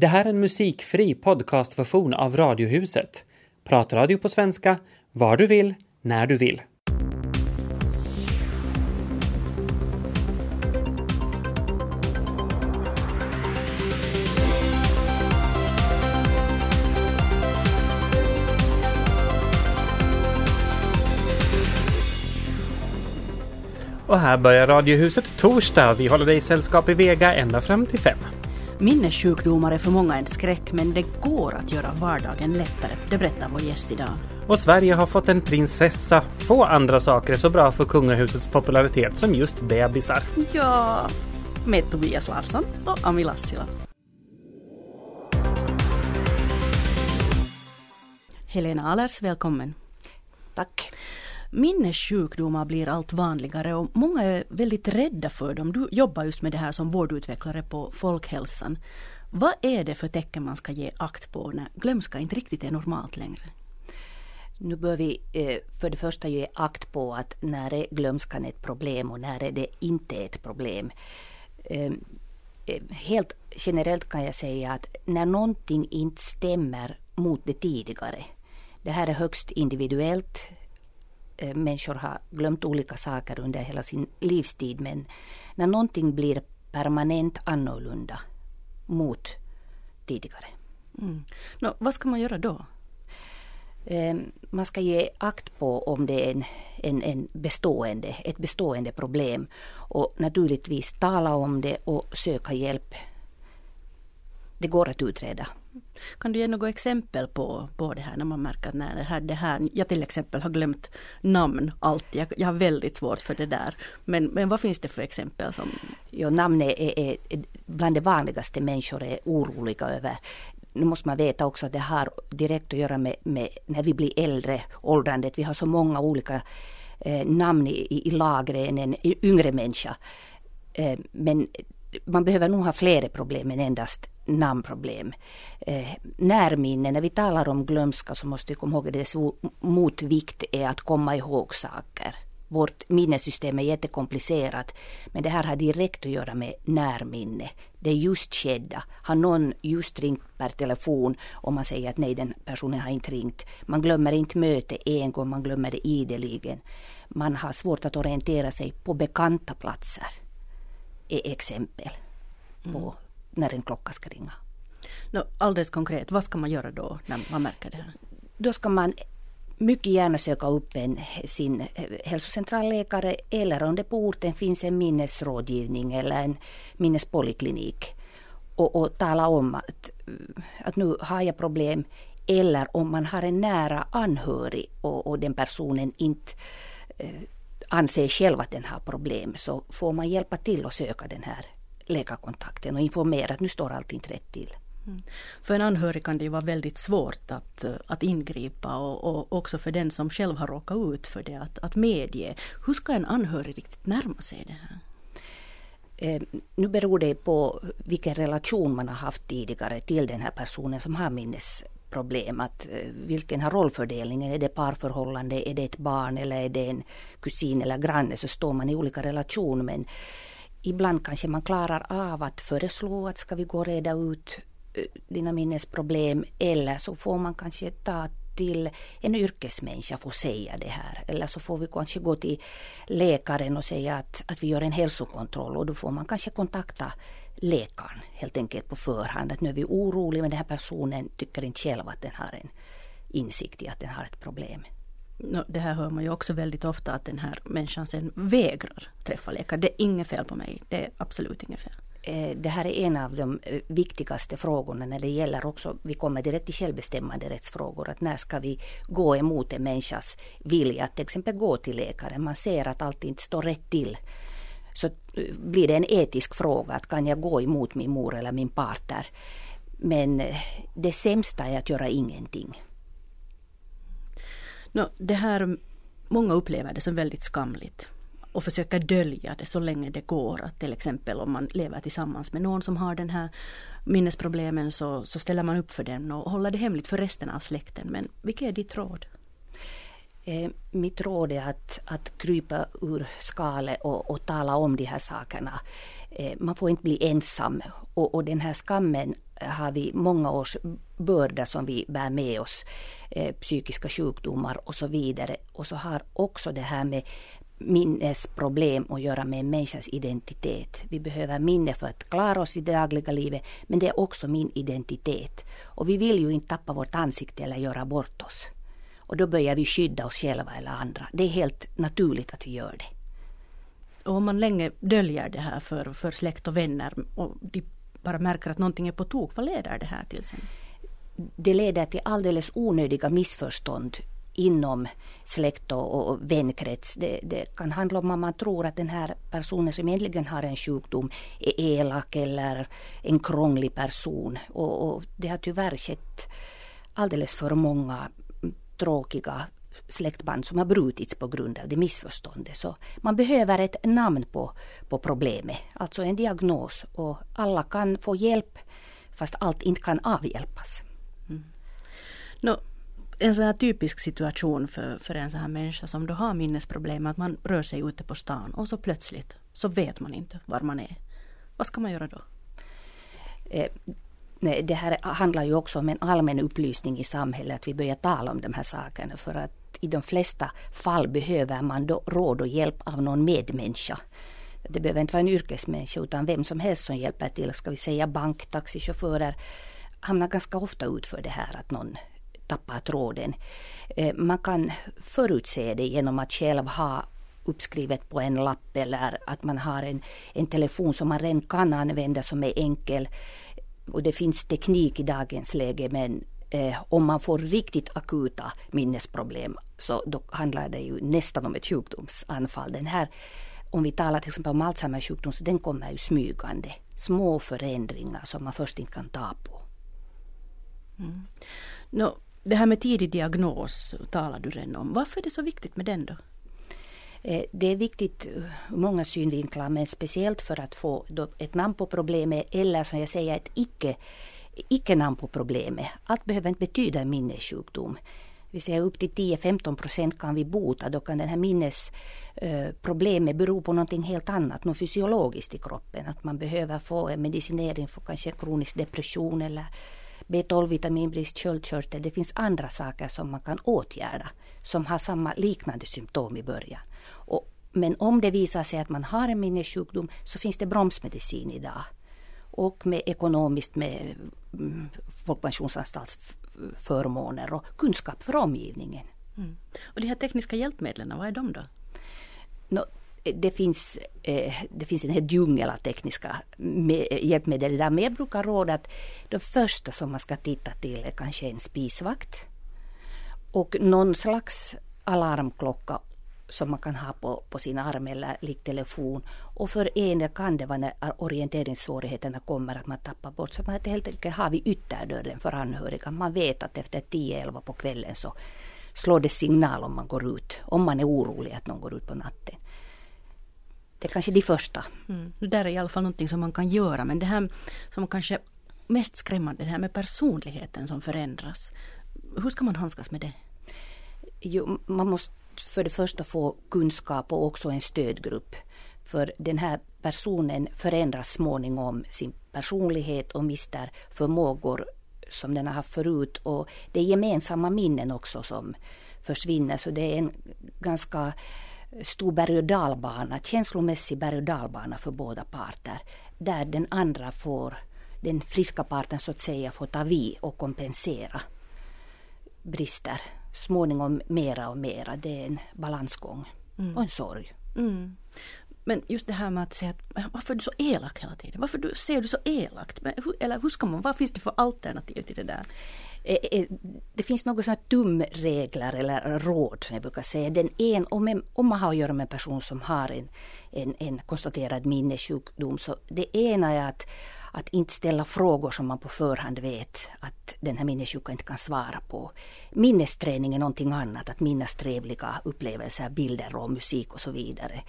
Det här är en musikfri podcastversion av Radiohuset. Pratradio på svenska, var du vill, när du vill. Och här börjar Radiohuset torsdag. Vi håller dig i sällskap i Vega ända fram till fem. Minnessjukdomar är för många en skräck men det går att göra vardagen lättare. Det berättar vår gäst idag. Och Sverige har fått en prinsessa. Få andra saker är så bra för kungahusets popularitet som just bebisar. Ja, med Tobias Larsson och Ami Lassila. Helena Alers, välkommen. Tack. Minnessjukdomar blir allt vanligare och många är väldigt rädda för dem. Du jobbar just med det här som vårdutvecklare på Folkhälsan. Vad är det för tecken man ska ge akt på när glömska inte riktigt är normalt längre? Nu bör vi eh, för det första ge akt på att när är glömskan ett problem och när är det inte ett problem. Ehm, eh, helt generellt kan jag säga att när någonting inte stämmer mot det tidigare. Det här är högst individuellt. Eh, människor har glömt olika saker under hela sin livstid men när någonting blir permanent annorlunda mot tidigare. Mm. Nå, vad ska man göra då? Eh, man ska ge akt på om det är en, en, en bestående, ett bestående problem och naturligtvis tala om det och söka hjälp. Det går att utreda. Kan du ge några exempel på, på det här när man märker att det här, det här, jag till exempel har glömt namn alltid, jag, jag har väldigt svårt för det där. Men, men vad finns det för exempel? som... Jo, namn är, är, är bland det vanligaste människor är oroliga över nu måste man veta också att det har direkt att göra med, med när vi blir äldre, åldrandet. Vi har så många olika eh, namn i, i lagren, en yngre människa. Eh, men man behöver nog ha fler problem än endast namnproblem. Eh, närminne, när vi talar om glömska så måste vi komma ihåg att dess motvikt är att komma ihåg saker. Vårt minnessystem är jättekomplicerat men det här har direkt att göra med närminne. Det just skedda. Har någon just ringt per telefon och man säger att nej den personen har inte ringt. Man glömmer inte möte en gång, man glömmer det ideligen. Man har svårt att orientera sig på bekanta platser. Är exempel på mm. när en klocka ska ringa. No, alldeles konkret, vad ska man göra då när man märker det här? Då ska man mycket gärna söka upp en, sin hälsocentralläkare eller om det på orten finns en minnesrådgivning eller en minnespoliklinik och, och tala om att, att nu har jag problem eller om man har en nära anhörig och, och den personen inte eh, anser själv att den har problem så får man hjälpa till att söka den här läkarkontakten och informera att nu står allt inte rätt till. Mm. För en anhörig kan det ju vara väldigt svårt att, att ingripa och, och också för den som själv har råkat ut för det att, att medge. Hur ska en anhörig riktigt närma sig det här? Eh, nu beror det på vilken relation man har haft tidigare till den här personen som har problem Att, eh, vilken har rollfördelningen? Är det parförhållande? Är det ett barn eller är det en kusin eller granne? Så står man i olika relationer. Men ibland kanske man klarar av att föreslå att ska vi gå och reda ut eh, dina minnesproblem eller så får man kanske ta till en yrkesmänniska för att säga det här. Eller så får vi kanske gå till läkaren och säga att, att vi gör en hälsokontroll och då får man kanske kontakta läkaren helt enkelt på förhand. Att nu är vi oroliga men den här personen tycker inte själv att den har en insikt i att den har ett problem. Det här hör man ju också väldigt ofta att den här människan sen vägrar träffa läkare. Det är inget fel på mig. Det är absolut inget fel. Eh, det här är en av de eh, viktigaste frågorna när det gäller också, vi kommer direkt till självbestämmande rättsfrågor, att när ska vi gå emot en människas vilja att till exempel gå till läkaren. Man ser att allt inte står rätt till. Så eh, blir det en etisk fråga, att kan jag gå emot min mor eller min partner? Men eh, det sämsta är att göra ingenting. No, det här, många upplever det som väldigt skamligt och försöka dölja det så länge det går. Att till exempel om man lever tillsammans med någon som har den här minnesproblemen så, så ställer man upp för den och håller det hemligt för resten av släkten. Men vilket är ditt råd? Eh, mitt råd är att, att krypa ur skalet och, och tala om de här sakerna. Eh, man får inte bli ensam och, och den här skammen har vi många års börda som vi bär med oss. Eh, psykiska sjukdomar och så vidare. Och så har också det här med minnesproblem att göra med en människas identitet. Vi behöver minne för att klara oss i det dagliga livet, men det är också min identitet. Och vi vill ju inte tappa vårt ansikte eller göra bort oss. Och då börjar vi skydda oss själva eller andra. Det är helt naturligt att vi gör det. Och om man länge döljer det här för, för släkt och vänner och de bara märker att någonting är på tok, vad leder det här till sen? Det leder till alldeles onödiga missförstånd inom släkt och, och vänkrets. Det, det, kan handla om att man tror att den här personen som egentligen har en sjukdom är elak eller en krånglig person. Och, och det har tyvärr skett alldeles för många tråkiga släktband som har brutits på grund av det missförståndet. Så man behöver ett namn på, på problemet, alltså en diagnos. Och alla kan få hjälp fast allt inte kan avhjälpas. Mm. No, en sån här typisk situation för, för en sån här människa som då har minnesproblem, att man rör sig ute på stan och så plötsligt så vet man inte var man är. Vad ska man göra då? Eh, nej, det här handlar ju också om en allmän upplysning i samhället, att vi börjar tala om de här sakerna. För att i de flesta fall behöver man då råd och hjälp av någon medmänniska. Det behöver inte vara en yrkesmänniska utan vem som helst som hjälper till. Ska vi säga bank, taxichaufförer, hamnar ganska ofta ut för det här att någon tappar tråden. Eh, man kan förutse det genom att själv ha uppskrivet på en lapp eller att man har en, en telefon som man redan kan använda som är enkel. Och det finns teknik i dagens läge men eh, om man får riktigt akuta minnesproblem så då handlar det ju nästan om ett sjukdomsanfall. Den här, om vi talar till exempel om Alzheimers sjukdom så den kommer ju smygande. Små förändringar som man först inte kan ta på. Mm. No, det här med tidig diagnos talar du redan om. Varför är det så viktigt med den då? Eh, det är viktigt ur många synvinklar men speciellt för att få ett namn på problemet eller som jag säger ett icke, icke-namn på problemet. Allt behöver inte betyda en minnessjukdom. Vi säger upp till 10-15 procent kan vi bota. Då kan det här minnesproblemet eh, bero på någonting helt annat, något fysiologiskt i kroppen. Att man behöver få en medicinering för kanske kronisk depression eller B12-vitaminbrist, sköldkörtel. Det finns andra saker som man kan åtgärda som har samma liknande symptom i början. Men om det visar sig att man har en minnessjukdom så finns det bromsmedicin idag. Och med ekonomiskt med mm, Folkpensionsanstaltsförmåner och kunskap för omgivningen. Mm. Och de här tekniska hjälpmedlen, vad är de då? No, det finns, eh, det finns en hel djungel av tekniska hjälpmedel där. Men jag brukar råda att det första som man ska titta till är kanske en spisvakt. Och någon slags alarmklocka som man kan ha på, på sin arm eller likt telefon. Och för en kan det vara när orienteringssvårigheterna kommer att man tappar bort. Så man helt enkelt har vi ytterdörren för anhöriga. Man vet att efter 10-11 på kvällen så slår det signal om man går ut. Om man är orolig att någon går ut på natten. Det är kanske de första. Mm. Det där är i alla fall någonting som man kan göra men det här som kanske mest skrämmande, det här med personligheten som förändras. Hur ska man handskas med det? Jo, man måste för det första få kunskap och också en stödgrupp. För den här personen förändras småningom sin personlighet och mister förmågor som den har haft förut. Och det är gemensamma minnen också som försvinner. Så det är en ganska stor berg och dalbana, känslomässig berg och dalbana för båda parter. Där den andra får, den friska parten så att säga, får ta vid och kompensera brister. Småningom mera och mera. Det är en balansgång mm. och en sorg. Mm. Men just det här med att säga att varför är du så elak hela tiden? Varför du, ser du så elakt? Eller hur ska man, vad finns det för alternativ till det där? Eh, eh, det finns några sådana tumregler eller råd som jag brukar säga. Den en, om, om man har att göra med en person som har en, en, en konstaterad minnessjukdom så det ena är att att inte ställa frågor som man på förhand vet att den här minnessjuka inte kan svara på. Minnesträning är någonting annat, att minnas trevliga upplevelser, bilder och musik och så vidare.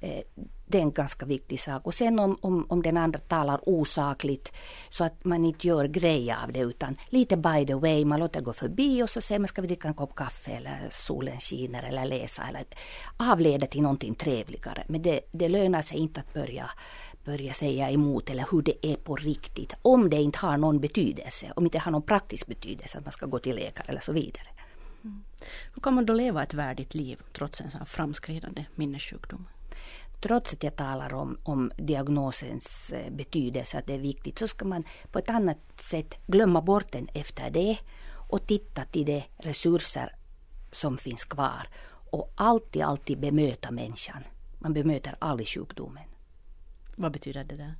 Eh, det är en ganska viktig sak. Och sen om, om, om den andra talar osakligt så att man inte gör grej av det utan lite by the way, man låter gå förbi och så säger man ska vi dricka en kopp kaffe eller solen skiner eller läsa eller avleda till någonting trevligare. Men det, det lönar sig inte att börja börja säga emot eller hur det är på riktigt. Om det inte har någon betydelse, om det inte har någon praktisk betydelse att man ska gå till läkare eller så vidare. Mm. Hur kan man då leva ett värdigt liv trots en sån framskridande minnessjukdom? trots att jag talar om, om diagnosens eh, betydelse, att det är viktigt, så ska man på ett annat sätt glömma bort den efter det och titta till de resurser som finns kvar och alltid, alltid bemöta människan. Man bemöter aldrig sjukdomen. Vad betyder det där?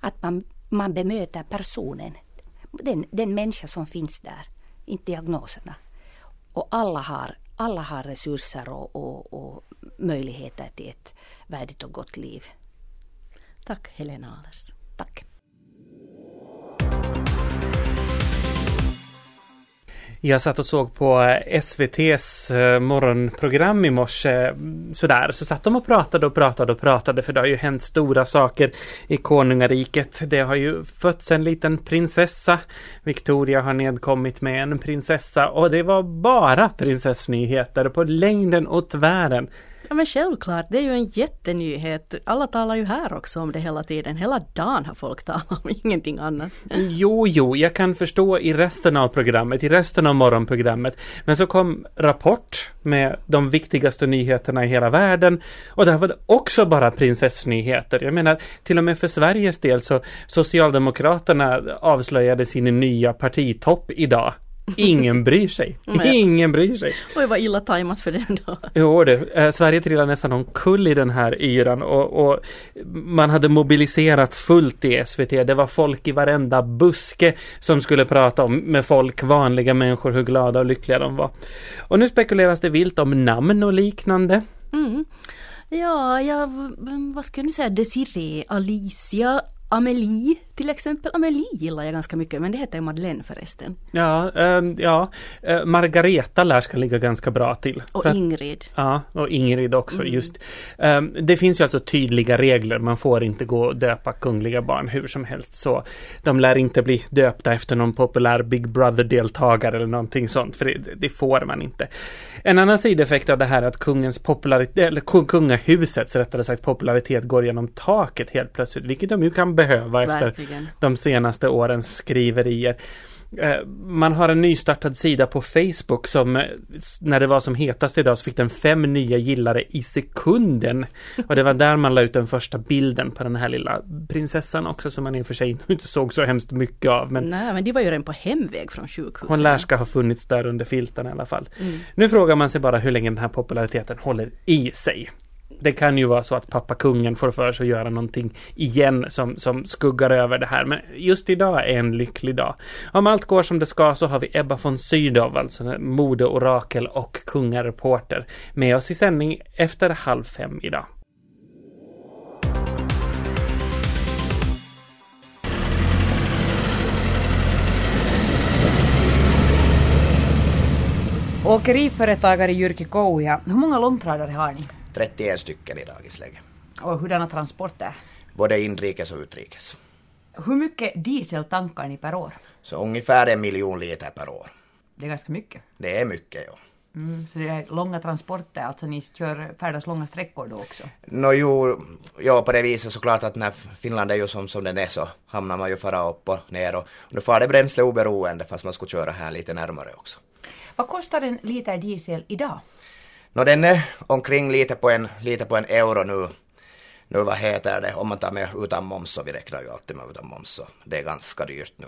Att man, man bemöter personen, den, den människa som finns där, inte diagnoserna. Och alla har, alla har resurser och, och, och möjligheter till ett värdigt och gott liv. Tack Helena Ahlers. Tack. Jag satt och såg på eh, SVTs eh, morgonprogram i morse. Sådär, så satt de och pratade och pratade och pratade för det har ju hänt stora saker i konungariket. Det har ju fötts en liten prinsessa. Victoria har nedkommit med en prinsessa och det var bara prinsessnyheter på längden och tvären. Ja men självklart, det är ju en jättenyhet. Alla talar ju här också om det hela tiden. Hela dagen har folk talat om ingenting annat. Jo, jo, jag kan förstå i resten av programmet, i resten av morgonprogrammet. Men så kom Rapport med de viktigaste nyheterna i hela världen. Och där var det också bara prinsessnyheter. Jag menar, till och med för Sveriges del så Socialdemokraterna avslöjade sin nya partitopp idag. Ingen bryr sig. Ingen bryr sig. Oj, vad illa tajmat för den då. Jo, det. Eh, Sverige trillade nästan omkull i den här yran och, och, man hade mobiliserat fullt i SVT. Det var folk i varenda buske som skulle prata om med folk, vanliga människor, hur glada och lyckliga de var. Och nu spekuleras det vilt om namn och liknande. Mm. Ja, ja, vad skulle ni säga, Desiree, Alicia, Amelie till exempel. Amelie gillar jag ganska mycket men det heter ju Madeleine förresten. Ja, äh, ja. Äh, Margareta lär ska ligga ganska bra till. Och Ingrid. Att, ja, och Ingrid också mm. just. Äh, det finns ju alltså tydliga regler. Man får inte gå och döpa kungliga barn hur som helst så. De lär inte bli döpta efter någon populär Big Brother-deltagare eller någonting sånt. För det, det, får man inte. En annan sideffekt av det här är att kungens popularitet, eller kungahusets rättare sagt popularitet går genom taket helt plötsligt. Vilket de ju kan behöva efter Verkligen. de senaste årens skriverier. Eh, man har en nystartad sida på Facebook som eh, när det var som hetast idag så fick den fem nya gillare i sekunden. Och det var där man la ut den första bilden på den här lilla prinsessan också som man i och för sig inte såg så hemskt mycket av. Men Nej, men de var ju redan på hemväg från sjukhuset. Hon lär ska ha funnits där under filten i alla fall. Mm. Nu frågar man sig bara hur länge den här populariteten håller i sig det kan ju vara så att pappa kungen får för sig att göra någonting igen som, som skuggar över det här. Men just idag är en lycklig dag. Om allt går som det ska så har vi Ebba von Sydow, alltså modeorakel och kungareporter, med oss i sändning efter halv fem idag. Åkeriföretagare Jyrki Kouja, hur många långtradare har ni? 31 stycken i dagens läge. Och hurdana transporter? Både inrikes och utrikes. Hur mycket diesel tankar ni per år? Så ungefär en miljon liter per år. Det är ganska mycket. Det är mycket, ja. Mm, så det är långa transporter, alltså ni kör, färdas långa sträckor då också? No, jo, ja, på det viset såklart att när Finland är ju som, som den är så hamnar man ju fara upp och ner och, och nu får det bränsle oberoende fast man skulle köra här lite närmare också. Vad kostar en liter diesel idag? No, den är omkring lite på en, lite på en euro nu. Nu vad heter det, om man tar med utan moms, så vi räknar ju alltid med utan moms, så det är ganska dyrt nu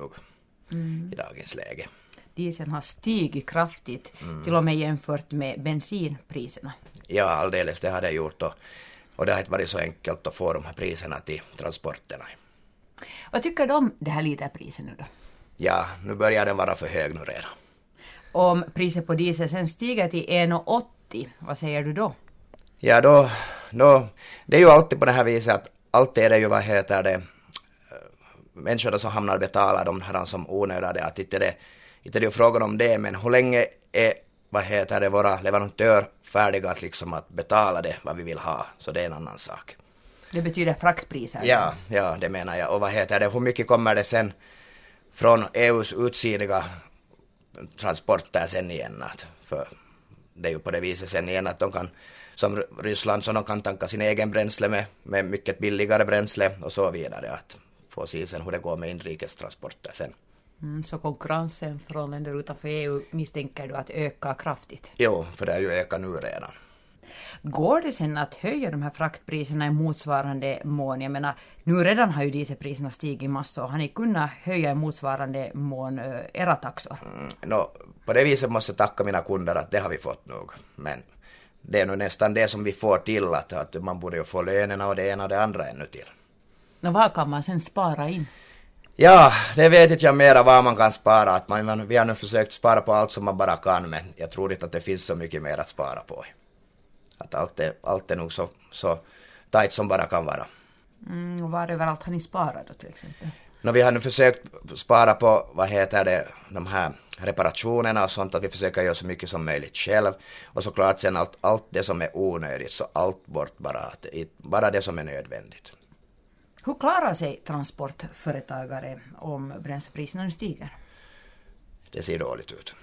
mm. i dagens läge. Dieseln har stigit kraftigt, mm. till och med jämfört med bensinpriserna. Ja, alldeles, det har det gjort och, och det har inte varit så enkelt att få de här priserna till transporterna. Vad tycker du om det här literpriset nu då? Ja, nu börjar den vara för hög nu redan. Om priset på diesel sen stiger till 1,80 80, vad säger du då? Ja, då, då, det är ju alltid på det här viset att alltid är det ju, vad heter det, människorna som hamnar betala de här som onödiga, att inte det, inte det är frågan om det, men hur länge är vad heter det, våra leverantör färdiga att liksom att betala det vad vi vill ha, så det är en annan sak. Det betyder fraktpriser? Ja, ja, det menar jag. Och vad heter det, hur mycket kommer det sen från EUs utsidiga transporter sen igen? Att, för det är ju på det viset sen igen att de kan, som Ryssland, så de kan tanka sin egen bränsle med, med mycket billigare bränsle och så vidare. Att få se sen hur det går med inrikestransporter sen. Mm, så konkurrensen från länder utanför EU misstänker du att öka kraftigt? Jo, för det är ju ökat nu redan. Går det sen att höja de här fraktpriserna i motsvarande mån? Jag menar, nu redan har ju dieselpriserna stigit massor. Har ni kunnat höja i motsvarande mån uh, era taxor? Mm, no, på det viset måste jag tacka mina kunder att det har vi fått nog. Men det är nog nästan det som vi får till att, att man borde ju få lönerna och det ena och det andra ännu till. Och vad kan man sen spara in? Ja, det vet inte jag mera vad man kan spara. Att man, vi har nu försökt spara på allt som man bara kan, men jag tror inte att det finns så mycket mer att spara på. Att allt är, allt är nog så, så tajt som bara kan vara. Mm, och var överallt har ni sparat då till exempel? No, vi har nu försökt spara på, vad heter det, de här reparationerna och sånt, att vi försöker göra så mycket som möjligt själv. Och såklart sen allt, allt det som är onödigt, så allt bort bara, bara det som är nödvändigt. Hur klarar sig transportföretagare om bränslepriserna stiger? Det ser dåligt ut.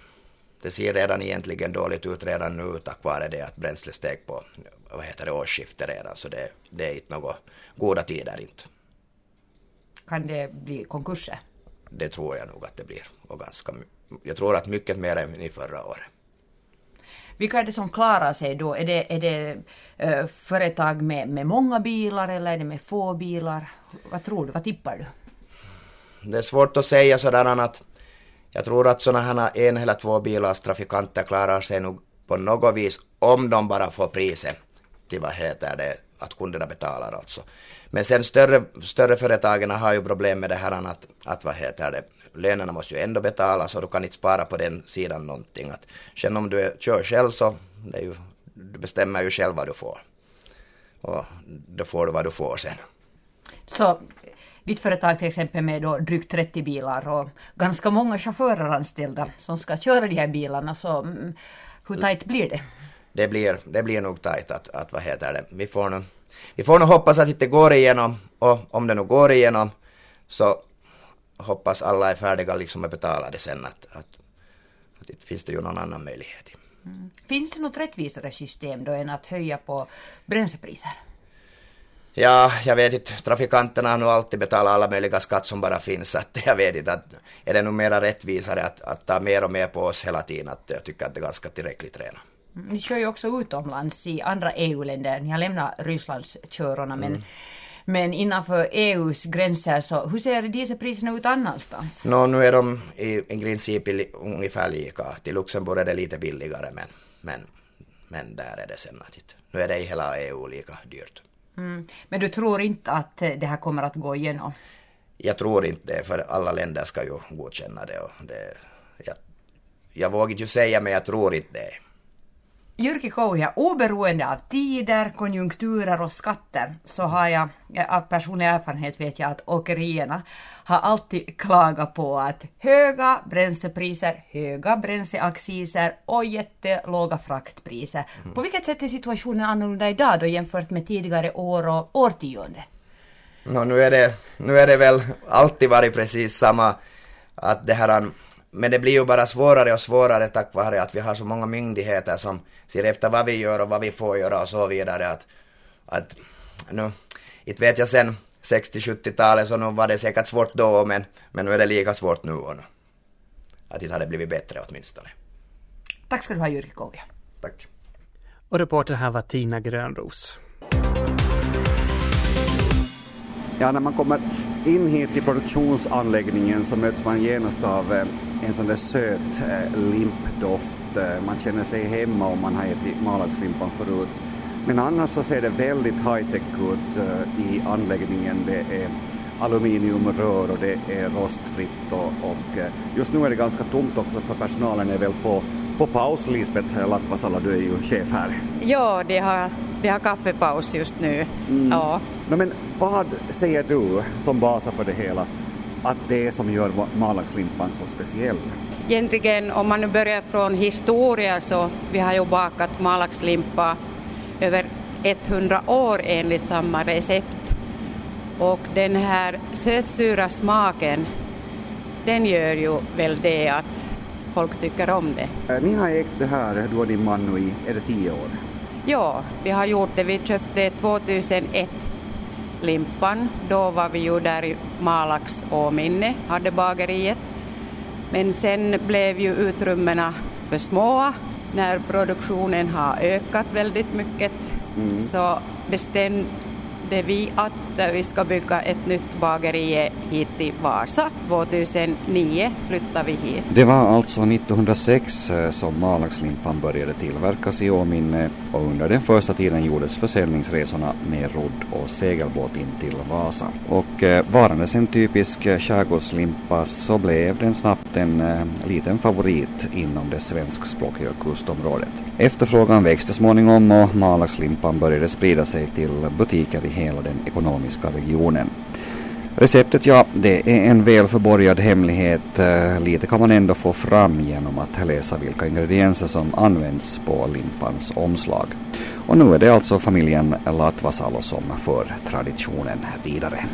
Det ser redan egentligen dåligt ut redan nu tack vare det att bränslet steg på vad heter det, årsskiftet redan, så det, det är inte några goda tider inte. Kan det bli konkurser? Det tror jag nog att det blir. Och ganska, jag tror att mycket mer än i förra året. Vilka är det som klarar sig då? Är det, är det uh, företag med, med många bilar eller är det med få bilar? Vad tror du? Vad tippar du? Det är svårt att säga sådär att jag tror att sådana här en eller två bilars trafikanter klarar sig nog på något vis om de bara får priset till vad heter det, att kunderna betalar alltså. Men sen större, större företagen har ju problem med det här att, att vad heter det, lönerna måste ju ändå betalas och du kan inte spara på den sidan någonting. Att, sen om du kör själv så, det är ju, du bestämmer ju själv vad du får. Och då får du vad du får sen. Så ditt företag till exempel med då drygt 30 bilar och ganska många chaufförer anställda som ska köra de här bilarna, så mm, hur tajt blir det? Det blir, det blir nog tajt att, att vad heter det, vi får nu vi får nog hoppas att det inte går igenom och om det nu går igenom så hoppas alla är färdiga liksom att betala det sen att, att, att det finns det ju någon annan möjlighet. Mm. Finns det något rättvisare system då än att höja på bränslepriser? Ja, jag vet inte. Trafikanterna har nog alltid betalat alla möjliga skatt som bara finns. Så att jag vet inte. Att, är det nog mera rättvisare att, att ta mer och mer på oss hela tiden? Att jag tycker att det är ganska tillräckligt redan. Ni kör ju också utomlands i andra EU-länder. Ni har lämnat Rysslands körorna men, mm. men innanför EUs gränser så hur ser dieselpriserna ut annanstans? No, nu är de i, i princip ungefär lika. Till Luxemburg är det lite billigare men, men, men där är det sen att nu är det i hela EU lika dyrt. Mm. Men du tror inte att eh, det här kommer att gå igenom? Jag tror inte det, för alla länder ska ju godkänna det. Och det jag, jag vågar ju säga, men jag tror inte det. Jyrki Kouja, oberoende av tider, konjunkturer och skatter så har jag, av personlig erfarenhet vet jag att åkerierna har alltid klagat på att höga bränslepriser, höga bränsleacciser och jättelåga fraktpriser. Mm. På vilket sätt är situationen annorlunda idag då jämfört med tidigare år och årtionde? No, nu, är det, nu är det väl alltid varit precis samma att det här men det blir ju bara svårare och svårare tack vare att vi har så många myndigheter som ser efter vad vi gör och vad vi får göra och så vidare. Att, att nu, inte vet jag sen 60-70-talet så nu var det säkert svårt då men, men nu är det lika svårt nu. Och nu. Att det hade blivit bättre åtminstone. Tack ska du ha Jyrki Kouja. Tack. Och reporter här var Tina Grönros. Ja, när man kommer in hit till produktionsanläggningen så möts man genast av eh, en sån där söt eh, limpdoft. Eh, man känner sig hemma om man har ätit malaxlimpan förut. Men annars så ser det väldigt high-tech ut i anläggningen. Det är aluminiumrör och det är rostfritt och, och just nu är det ganska tomt också för personalen är väl på, på paus. Lisbeth Lattvasala, du är ju chef här. Ja, det har, det har kaffepaus just nu. Mm. Ja. No, men vad säger du som basar för det hela att det är som gör malaxlimpan så speciell? egentligen om man nu börjar från historia så vi har ju bakat malaxlimpa över 100 år enligt samma recept. Och den här sötsura smaken den gör ju väl det att folk tycker om det. Ni har ägt det här, du och din man, nu i, är det tio år? Ja, vi har gjort det. Vi köpte 2001 limpan. Då var vi ju där i Malax Åminne, hade bageriet. Men sen blev ju utrymmena för små när produktionen har ökat väldigt mycket. Mm. Så bestämde vi att Eh, vi ska bygga ett nytt bageri hit till Vasa. 2009 flyttade vi hit. Det var alltså 1906 eh, som Malaxlimpan började tillverkas i Åminne och under den första tiden gjordes försäljningsresorna med rodd och segelbåt in till Vasa. Och eh, varandes en typisk skärgårdslimpa så blev den snabbt en liten favorit inom det svenskspråkiga kustområdet. Efterfrågan växte småningom och Malaxlimpan började sprida sig till butiker i hela den ekonomiska regionen. Receptet, ja, det är en väl förborgad hemlighet. Eh, lite kan man ändå få fram genom att läsa vilka ingredienser som används på limpans omslag. Och nu är det alltså familjen Latvasalo som för traditionen vidare.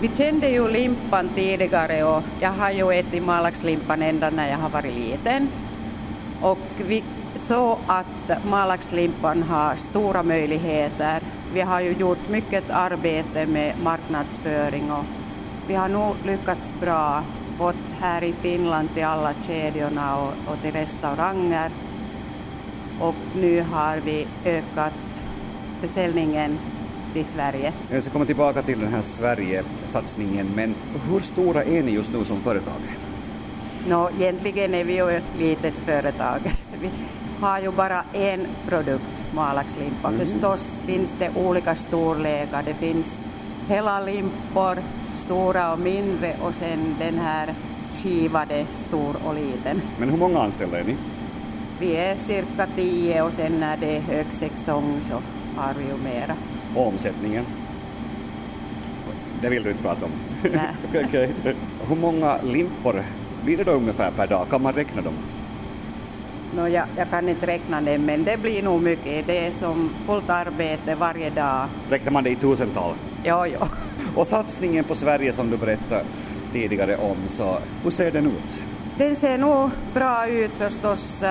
Vi kände ju limpan tidigare och jag har ju ätit malaxlimpan ända när jag har varit liten. Och vi såg att malaxlimpan har stora möjligheter. Vi har ju gjort mycket arbete med marknadsföring och vi har nog lyckats bra, fått här i Finland till alla kedjorna och, och till restauranger. Och nu har vi ökat försäljningen till Sverige. Jag ska komma tillbaka till den här Sverige-satsningen, men hur stora är ni just nu som företag? Nå, egentligen är vi ju ett litet företag. Vi har ju bara en produkt, malaxlimpa. Mm. Förstås finns det olika storlekar. Det finns hela limpor, stora och mindre och sen den här skivade stor och liten. Men hur många anställda är ni? Vi är cirka tio och sen när det är högsäsong så har vi ju mera. Och omsättningen? Det vill du inte prata om? Nej. okay. Hur många limpor blir det då ungefär per dag? Kan man räkna dem? No, jag, jag kan inte räkna det, men det blir nog mycket. Det är som fullt arbete varje dag. Räknar man det i tusental? Ja, ja. Och satsningen på Sverige som du berättade tidigare om, så hur ser den ut? Den ser nog bra ut förstås.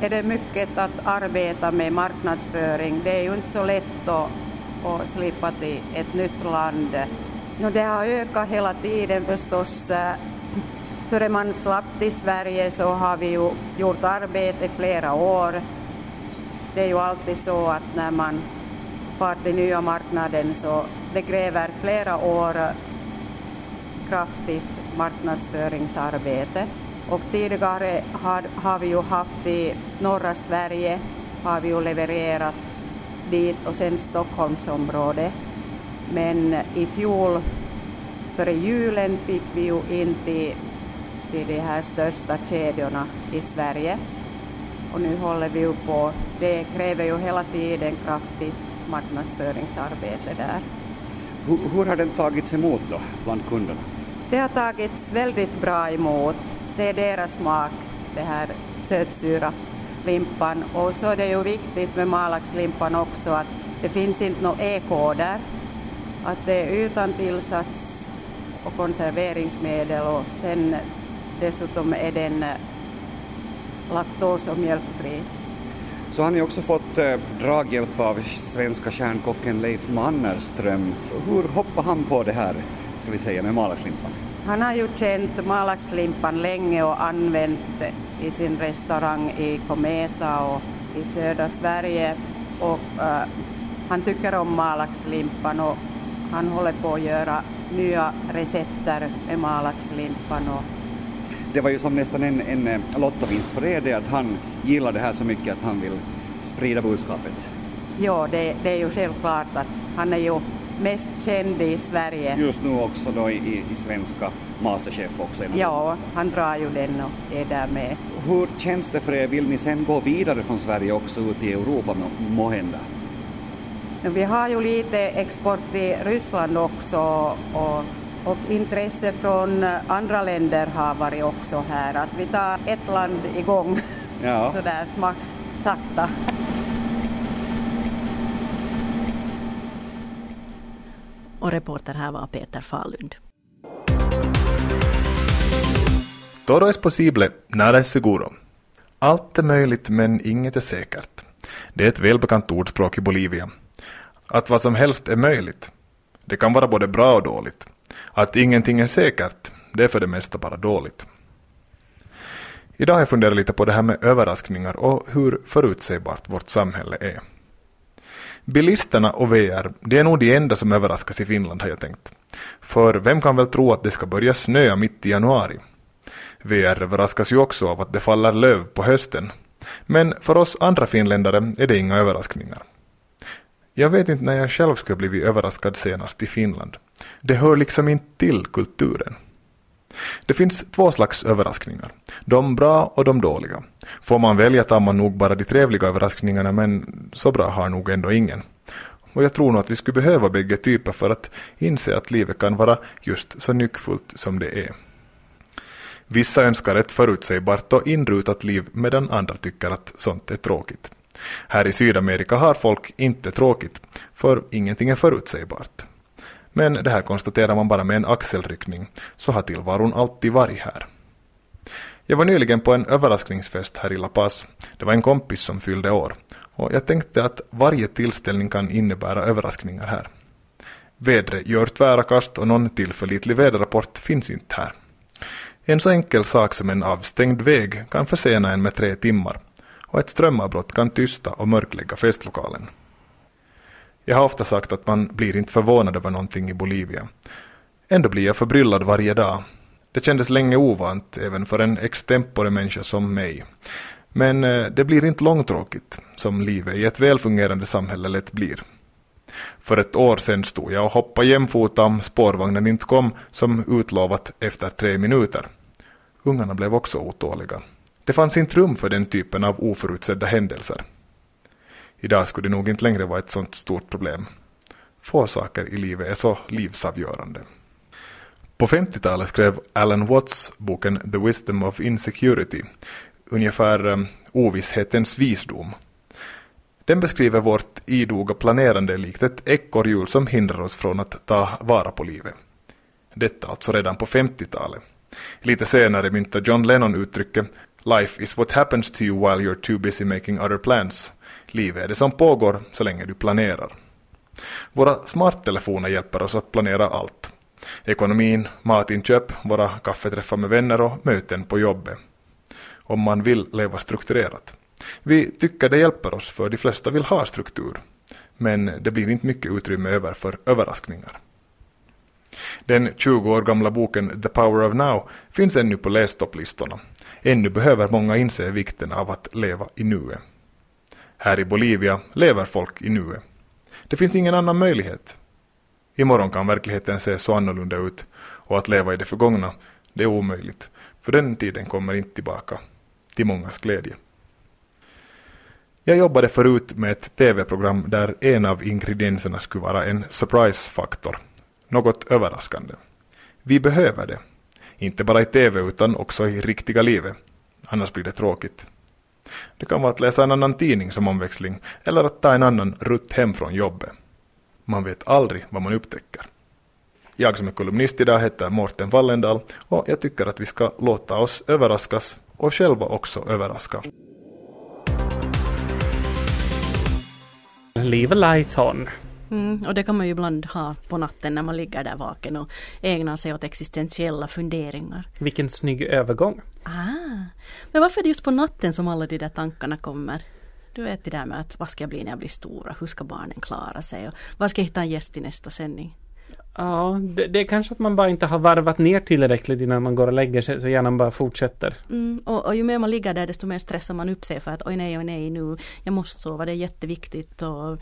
Är det mycket att arbeta med marknadsföring. Det är ju inte så lätt att, att slippa till ett nytt land. No, det har ökat hela tiden förstås. Före man slapp till Sverige så har vi ju gjort arbete i flera år. Det är ju alltid så att när man far till nya marknaden så det kräver flera år kraftigt marknadsföringsarbete. Och tidigare har, har vi ju haft i norra Sverige, har vi ju levererat dit och sen Stockholmsområdet. Men i fjol, före julen, fick vi ju in till, till de här största kedjorna i Sverige. Och nu håller vi ju på, det kräver ju hela tiden kraftigt marknadsföringsarbete där. Hur, hur har den tagits emot då bland kunderna? Det har tagits väldigt bra emot. Det är deras smak, det här sötsura limpan. Och så är det ju viktigt med malaxlimpan också att det finns inte några E-koder. Att det är utan tillsats och konserveringsmedel och sen dessutom är den laktos och mjölkfri. Så har ni också fått eh, draghjälp av svenska stjärnkocken Leif Mannerström. Hur hoppade han på det här, ska vi säga, med malaxlimpan? Han har ju känt malaxlimpan länge och använt i sin restaurang i Kometa och i södra Sverige. Och uh, han tycker om malaxlimpan och han håller på att göra nya recepter med malaxlimpan och det var ju som nästan en, en eh, lottovinst för er det att han gillar det här så mycket att han vill sprida budskapet. Ja, det, det är ju självklart att han är ju mest känd i Sverige. Just nu också då i, i svenska Masterchef också. Ja, han drar ju den och är där med. Hur känns det för er? Vill ni sen gå vidare från Sverige också ut i Europa måhända? Vi har ju lite export till Ryssland också och Och intresse från andra länder har varit också här, att vi tar ett land igång Ja. sådär smak, sakta. Och reporter här var Peter Falund. Todo es posible, nada es seguro. Allt är möjligt men inget är säkert. Det är ett välbekant ordspråk i Bolivia. Att vad som helst är möjligt. Det kan vara både bra och dåligt. Att ingenting är säkert, det är för det mesta bara dåligt. Idag har jag funderat lite på det här med överraskningar och hur förutsägbart vårt samhälle är. Bilisterna och VR, det är nog de enda som överraskas i Finland har jag tänkt. För vem kan väl tro att det ska börja snöa mitt i januari? VR överraskas ju också av att det faller löv på hösten. Men för oss andra finländare är det inga överraskningar. Jag vet inte när jag själv skulle blivit överraskad senast i Finland. Det hör liksom inte till kulturen. Det finns två slags överraskningar. De bra och de dåliga. Får man välja tar man nog bara de trevliga överraskningarna men så bra har nog ändå ingen. Och jag tror nog att vi skulle behöva bägge typer för att inse att livet kan vara just så nyckfullt som det är. Vissa önskar ett förutsägbart och inrutat liv medan andra tycker att sånt är tråkigt. Här i Sydamerika har folk inte tråkigt, för ingenting är förutsägbart. Men det här konstaterar man bara med en axelryckning, så har tillvaron alltid varit här. Jag var nyligen på en överraskningsfest här i La Paz. Det var en kompis som fyllde år. Och jag tänkte att varje tillställning kan innebära överraskningar här. Vädret gör tvära kast och någon tillförlitlig väderrapport finns inte här. En så enkel sak som en avstängd väg kan försena en med tre timmar och ett strömavbrott kan tysta och mörklägga festlokalen. Jag har ofta sagt att man blir inte förvånad över någonting i Bolivia. Ändå blir jag förbryllad varje dag. Det kändes länge ovant även för en extempore människa som mig. Men eh, det blir inte långtråkigt, som livet i ett välfungerande samhälle lätt blir. För ett år sedan stod jag och hoppade jämfota om spårvagnen inte kom som utlovat efter tre minuter. Ungarna blev också otåliga. Det fanns inte rum för den typen av oförutsedda händelser. Idag skulle det nog inte längre vara ett sådant stort problem. Få saker i livet är så livsavgörande. På 50-talet skrev Alan Watts boken The Wisdom of Insecurity, ungefär um, ovisshetens visdom. Den beskriver vårt idoga planerande likt ett ekorrhjul som hindrar oss från att ta vara på livet. Detta alltså redan på 50-talet. Lite senare myntar John Lennon uttrycket Life is what happens to you while you're too busy making other plans. Livet är det som pågår så länge du planerar. Våra smarttelefoner hjälper oss att planera allt. Ekonomin, matinköp, våra kaffeträffar med vänner och möten på jobbet. Om man vill leva strukturerat. Vi tycker det hjälper oss för de flesta vill ha struktur. Men det blir inte mycket utrymme över för överraskningar. Den 20 år gamla boken The Power of Now finns ännu på lästopplistorna. Ännu behöver många inse vikten av att leva i nuet. Här i Bolivia lever folk i nuet. Det finns ingen annan möjlighet. Imorgon kan verkligheten se så annorlunda ut och att leva i det förgångna, det är omöjligt. För den tiden kommer inte tillbaka. Till mångas glädje. Jag jobbade förut med ett tv-program där en av ingredienserna skulle vara en surprise-faktor. Något överraskande. Vi behöver det. Inte bara i tv utan också i riktiga livet. Annars blir det tråkigt. Det kan vara att läsa en annan tidning som omväxling eller att ta en annan rutt hem från jobbet. Man vet aldrig vad man upptäcker. Jag som är kolumnist idag heter Morten Wallendal och jag tycker att vi ska låta oss överraskas och själva också överraska. Leave a light on. Mm, och det kan man ju ibland ha på natten när man ligger där vaken och ägnar sig åt existentiella funderingar. Vilken snygg övergång. Ah, men varför är det just på natten som alla de där tankarna kommer? Du vet det där med att vad ska jag bli när jag blir stor och hur ska barnen klara sig och var ska jag hitta en gäst i nästa sändning? Ja, det, det är kanske att man bara inte har varvat ner tillräckligt innan man går och lägger sig så hjärnan bara fortsätter. Mm, och, och ju mer man ligger där desto mer stressar man upp sig för att oj nej, oj nej nu, jag måste sova, det är jätteviktigt och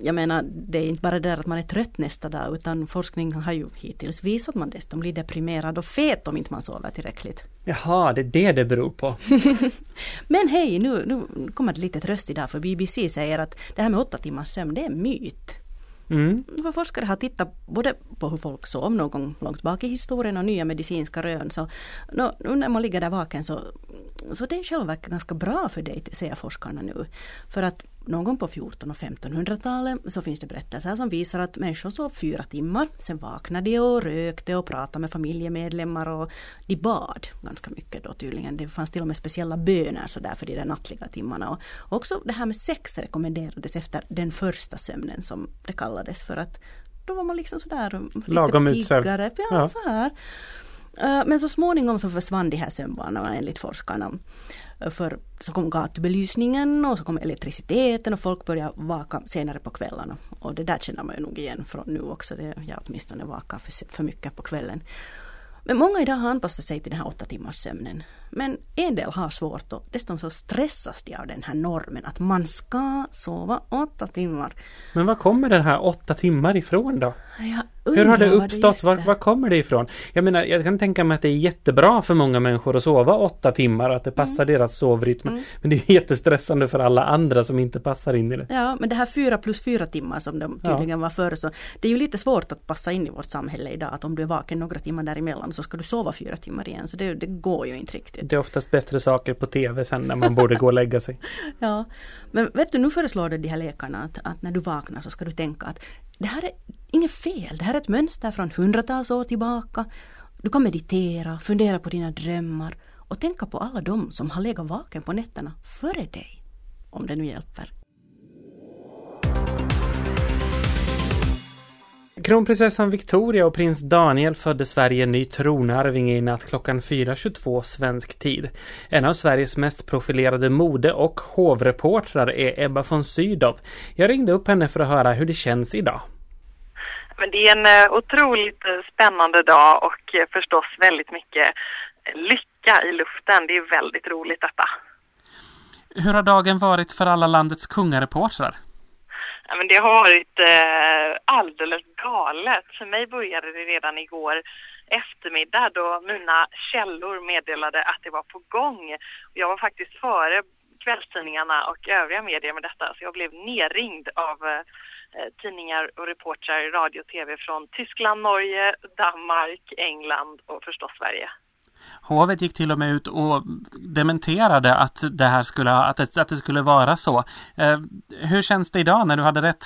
jag menar det är inte bara det där att man är trött nästa dag utan forskning har ju hittills visat att man dessutom blir deprimerad och fet om inte man sover tillräckligt. Jaha, det är det det beror på. Men hej, nu, nu kommer det lite tröst idag för BBC säger att det här med åtta timmars sömn det är en myt. Mm. För forskare har tittat både på hur folk sov någon gång långt bak i historien och nya medicinska rön. Så nu när man ligger där vaken så, så det är själva ganska bra för dig, säger forskarna nu. För att någon gång på 1400 och 1500-talet så finns det berättelser som visar att människor sov fyra timmar. Sen vaknade de och rökte och pratade med familjemedlemmar och de bad ganska mycket då tydligen. Det fanns till och med speciella böner så där för de där nattliga timmarna. Och också det här med sex rekommenderades efter den första sömnen som det kallades för att då var man liksom sådär lite Lagom piggare. Ja, ja. Så här. Eh, men så småningom så försvann de här sömnvanorna enligt forskarna. För så kom gatubelysningen och så kom elektriciteten och folk började vaka senare på kvällarna. Och det där känner man ju nog igen från nu också. Det, jag åtminstone vakar för, för mycket på kvällen. Men många idag har anpassat sig till den här åtta timmars sömnen. Men en del har svårt och dessutom så stressas de av den här normen att man ska sova åtta timmar. Men var kommer den här åtta timmar ifrån då? Hur har det uppstått? Var, var, kommer det ifrån? Jag menar, jag kan tänka mig att det är jättebra för många människor att sova åtta timmar och att det passar mm. deras sovrytm. Mm. Men det är jättestressande för alla andra som inte passar in i det. Ja, men det här fyra plus fyra timmar som de tydligen ja. var förr så det är ju lite svårt att passa in i vårt samhälle idag att om du är vaken några timmar däremellan så ska du sova fyra timmar igen. Så det, det går ju inte riktigt. Det är oftast bättre saker på tv sen när man borde gå och lägga sig. ja, men vet du nu föreslår de här läkarna att, att när du vaknar så ska du tänka att det här är inget fel, det här är ett mönster från hundratals år tillbaka. Du kan meditera, fundera på dina drömmar och tänka på alla de som har legat vaken på nätterna före dig. Om det nu hjälper. Kronprinsessan Victoria och prins Daniel födde Sverige ny tronarvinge i natt klockan 4.22 svensk tid. En av Sveriges mest profilerade mode och hovreportrar är Ebba von Sydow. Jag ringde upp henne för att höra hur det känns idag. Men det är en eh, otroligt eh, spännande dag och eh, förstås väldigt mycket lycka i luften. Det är väldigt roligt detta. Hur har dagen varit för alla landets kungareportrar? Ja, men det har varit eh, alldeles galet. För mig började det redan igår eftermiddag då mina källor meddelade att det var på gång. Jag var faktiskt före kvällstidningarna och övriga medier med detta så jag blev nerringd av eh, tidningar och reportrar, radio och tv från Tyskland, Norge, Danmark, England och förstås Sverige. Hovet gick till och med ut och dementerade att det här skulle, att det, att det skulle vara så. Eh, hur känns det idag när du hade rätt?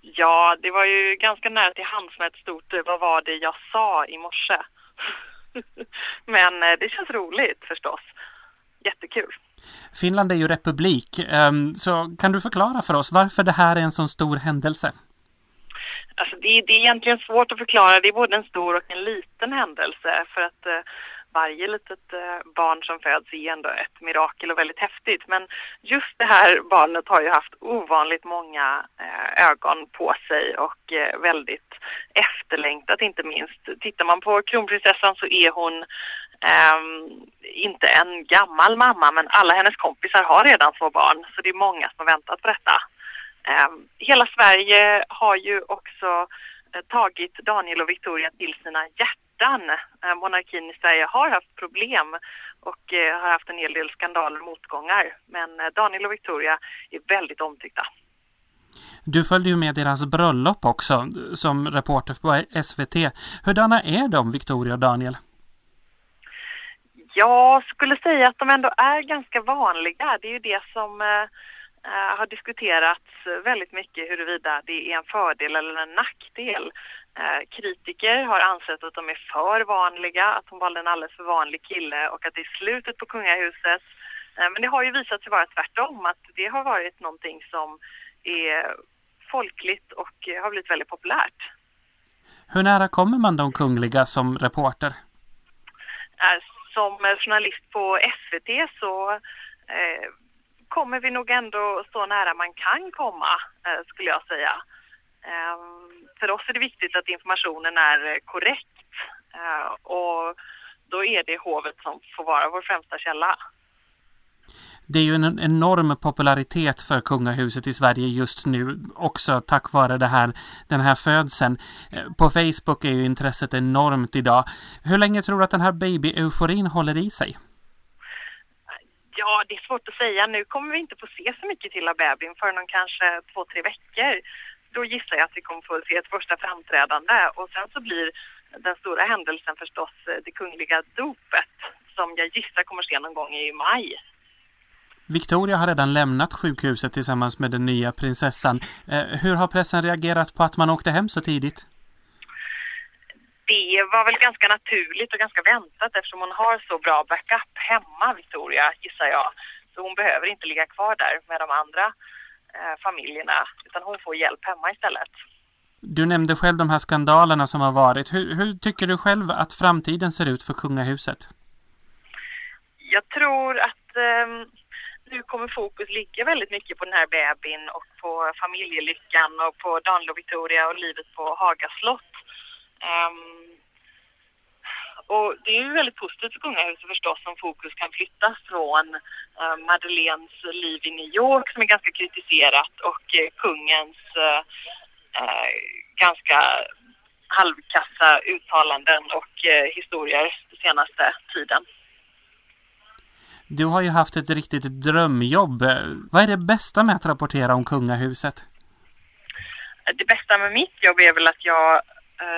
Ja, det var ju ganska nära till hands med ett stort eh, vad var det jag sa i morse. Men eh, det känns roligt förstås. Jättekul. Finland är ju republik, ehm, så kan du förklara för oss varför det här är en sån stor händelse? Alltså det, det är egentligen svårt att förklara. Det är både en stor och en liten händelse för att eh, varje litet eh, barn som föds är ändå ett mirakel och väldigt häftigt. Men just det här barnet har ju haft ovanligt många eh, ögon på sig och eh, väldigt efterlängtat inte minst. Tittar man på kronprinsessan så är hon Um, inte en gammal mamma men alla hennes kompisar har redan två barn så det är många som har väntat på detta. Um, hela Sverige har ju också uh, tagit Daniel och Victoria till sina hjärtan. Uh, monarkin i Sverige har haft problem och uh, har haft en hel del skandaler och motgångar men Daniel och Victoria är väldigt omtyckta. Du följde ju med deras bröllop också som reporter på SVT. Hurdana är de, Victoria och Daniel? Jag skulle säga att de ändå är ganska vanliga. Det är ju det som eh, eh, har diskuterats väldigt mycket huruvida det är en fördel eller en nackdel. Eh, kritiker har ansett att de är för vanliga, att hon valde en alldeles för vanlig kille och att det är slutet på kungahuset. Eh, men det har ju visat sig vara tvärtom, att det har varit någonting som är folkligt och har blivit väldigt populärt. Hur nära kommer man de kungliga som reporter? Eh, som journalist på SVT så eh, kommer vi nog ändå så nära man kan komma, eh, skulle jag säga. Eh, för oss är det viktigt att informationen är korrekt eh, och då är det hovet som får vara vår främsta källa det är ju en enorm popularitet för kungahuset i Sverige just nu också tack vare det här, den här födseln. Eh, på Facebook är ju intresset enormt idag. Hur länge tror du att den här baby-euforin håller i sig? Ja, det är svårt att säga. Nu kommer vi inte få se så mycket till av bebisen förrän om kanske två, tre veckor. Då gissar jag att vi kommer få se ett första framträdande och sen så blir den stora händelsen förstås eh, det kungliga dopet som jag gissar kommer ske någon gång i maj. Victoria har redan lämnat sjukhuset tillsammans med den nya prinsessan. Eh, hur har pressen reagerat på att man åkte hem så tidigt? Det var väl ganska naturligt och ganska väntat eftersom hon har så bra backup hemma, Victoria, gissar jag. Så hon behöver inte ligga kvar där med de andra familjerna utan hon får hjälp hemma istället. Du nämnde själv de här skandalerna som har varit. Hur, hur tycker du själv att framtiden ser ut för kungahuset? Jag tror att eh, nu kommer fokus ligga väldigt mycket på den här bebisen och på familjelyckan och på Daniel och Victoria och livet på Haga slott. Um, och det är ju väldigt positivt för kungahuset förstås om fokus kan flyttas från uh, Madeleines liv i New York som är ganska kritiserat och uh, kungens uh, ganska halvkassa uttalanden och historier den senaste tiden. Du har ju haft ett riktigt drömjobb. Vad är det bästa med att rapportera om kungahuset? Det bästa med mitt jobb är väl att jag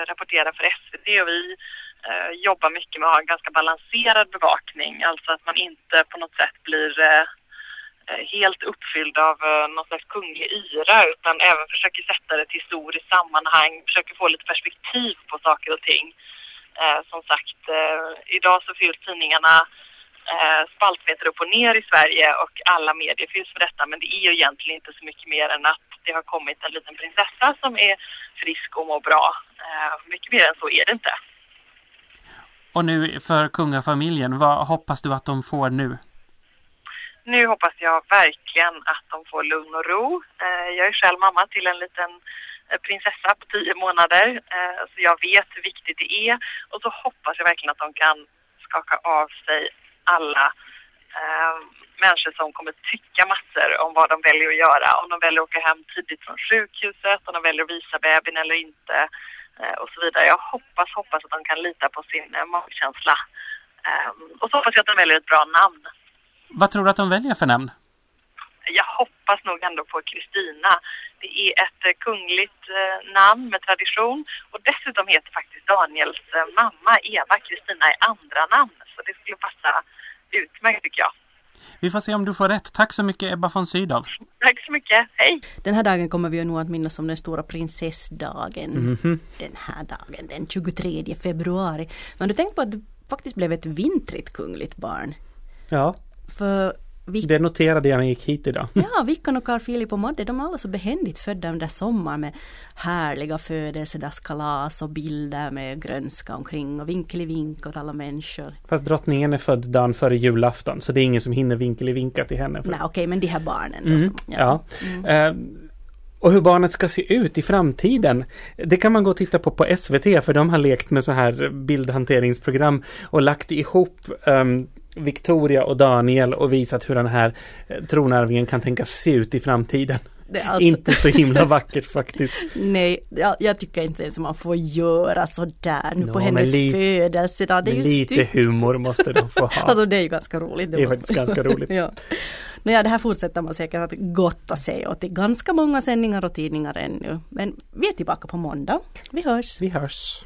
rapporterar för SVT och vi eh, jobbar mycket med att ha en ganska balanserad bevakning. Alltså att man inte på något sätt blir eh, eh helt uppfylld av eh, någon slags kunglig yra utan även försöker sätta det till historiskt sammanhang, försöker få lite perspektiv på saker och ting. Eh, som sagt, idag så fylls tidningarna eh, spaltmeter upp och ner i Sverige och alla medier finns för detta. Men det är ju egentligen inte så mycket mer än att det har kommit en liten prinsessa som är frisk och mår bra. Eh, mycket mer än så är det inte. Och nu för kungafamiljen, vad hoppas du att de får nu? Nu hoppas jag verkligen att de får lugn och ro. Eh, jag är själv mamma till en liten eh, prinsessa på tio månader, eh, så jag vet hur viktigt det är. Och så hoppas jag verkligen att de kan skaka av sig alla människor som kommer tycka massor om vad de väljer att göra. Om de väljer att åka hem tidigt från sjukhuset, om de väljer att visa bebisen eller inte och så vidare. Jag hoppas, hoppas att de kan lita på sin eh, magkänsla. Eh, och så hoppas jag att de väljer ett bra namn. Vad tror du att de väljer för namn? Jag hoppas nog ändå på Kristina. Det är ett eh, kungligt eh, namn med tradition och dessutom heter faktiskt Daniels eh, mamma Eva Kristina i andra namn. Så det skulle passa utmärkt tycker jag. Vi får se om du får rätt. Tack så mycket Ebba von Sydow. Tack så mycket. Hej! Den här dagen kommer vi ju nog att minnas som den stora prinsessdagen. Mm -hmm. Den här dagen, den 23 februari. Men du tänkt på att du faktiskt blev ett vintrigt kungligt barn? Ja. För Vic det noterade jag när jag gick hit idag. Ja, Vickan och Carl Philip och Madde, de är alla så behändigt födda under sommaren med härliga födelsedagskalas och bilder med grönska omkring och vinkelivink åt alla människor. Fast drottningen är född dagen före julafton så det är ingen som hinner vinkelivinka till henne. Nej, okej, okay, men de här barnen mm, som, ja. ja. Mm. Uh, och hur barnet ska se ut i framtiden. Det kan man gå och titta på på SVT för de har lekt med så här bildhanteringsprogram och lagt ihop um, Victoria och Daniel och visat hur den här eh, tronarvingen kan tänkas se ut i framtiden. Alltså... Inte så himla vackert faktiskt. Nej, jag, jag, tycker inte ens man får göra sådär nu no, på hennes li- födelsedag. Det är lite styrt. humor måste de få ha. alltså det är ju ganska roligt. Det, det är faktiskt ganska roligt. ja. Nåja, det här fortsätter man säkert att gotta sig åt i ganska många sändningar och tidningar ännu. Men vi är tillbaka på måndag. Vi hörs. Vi hörs.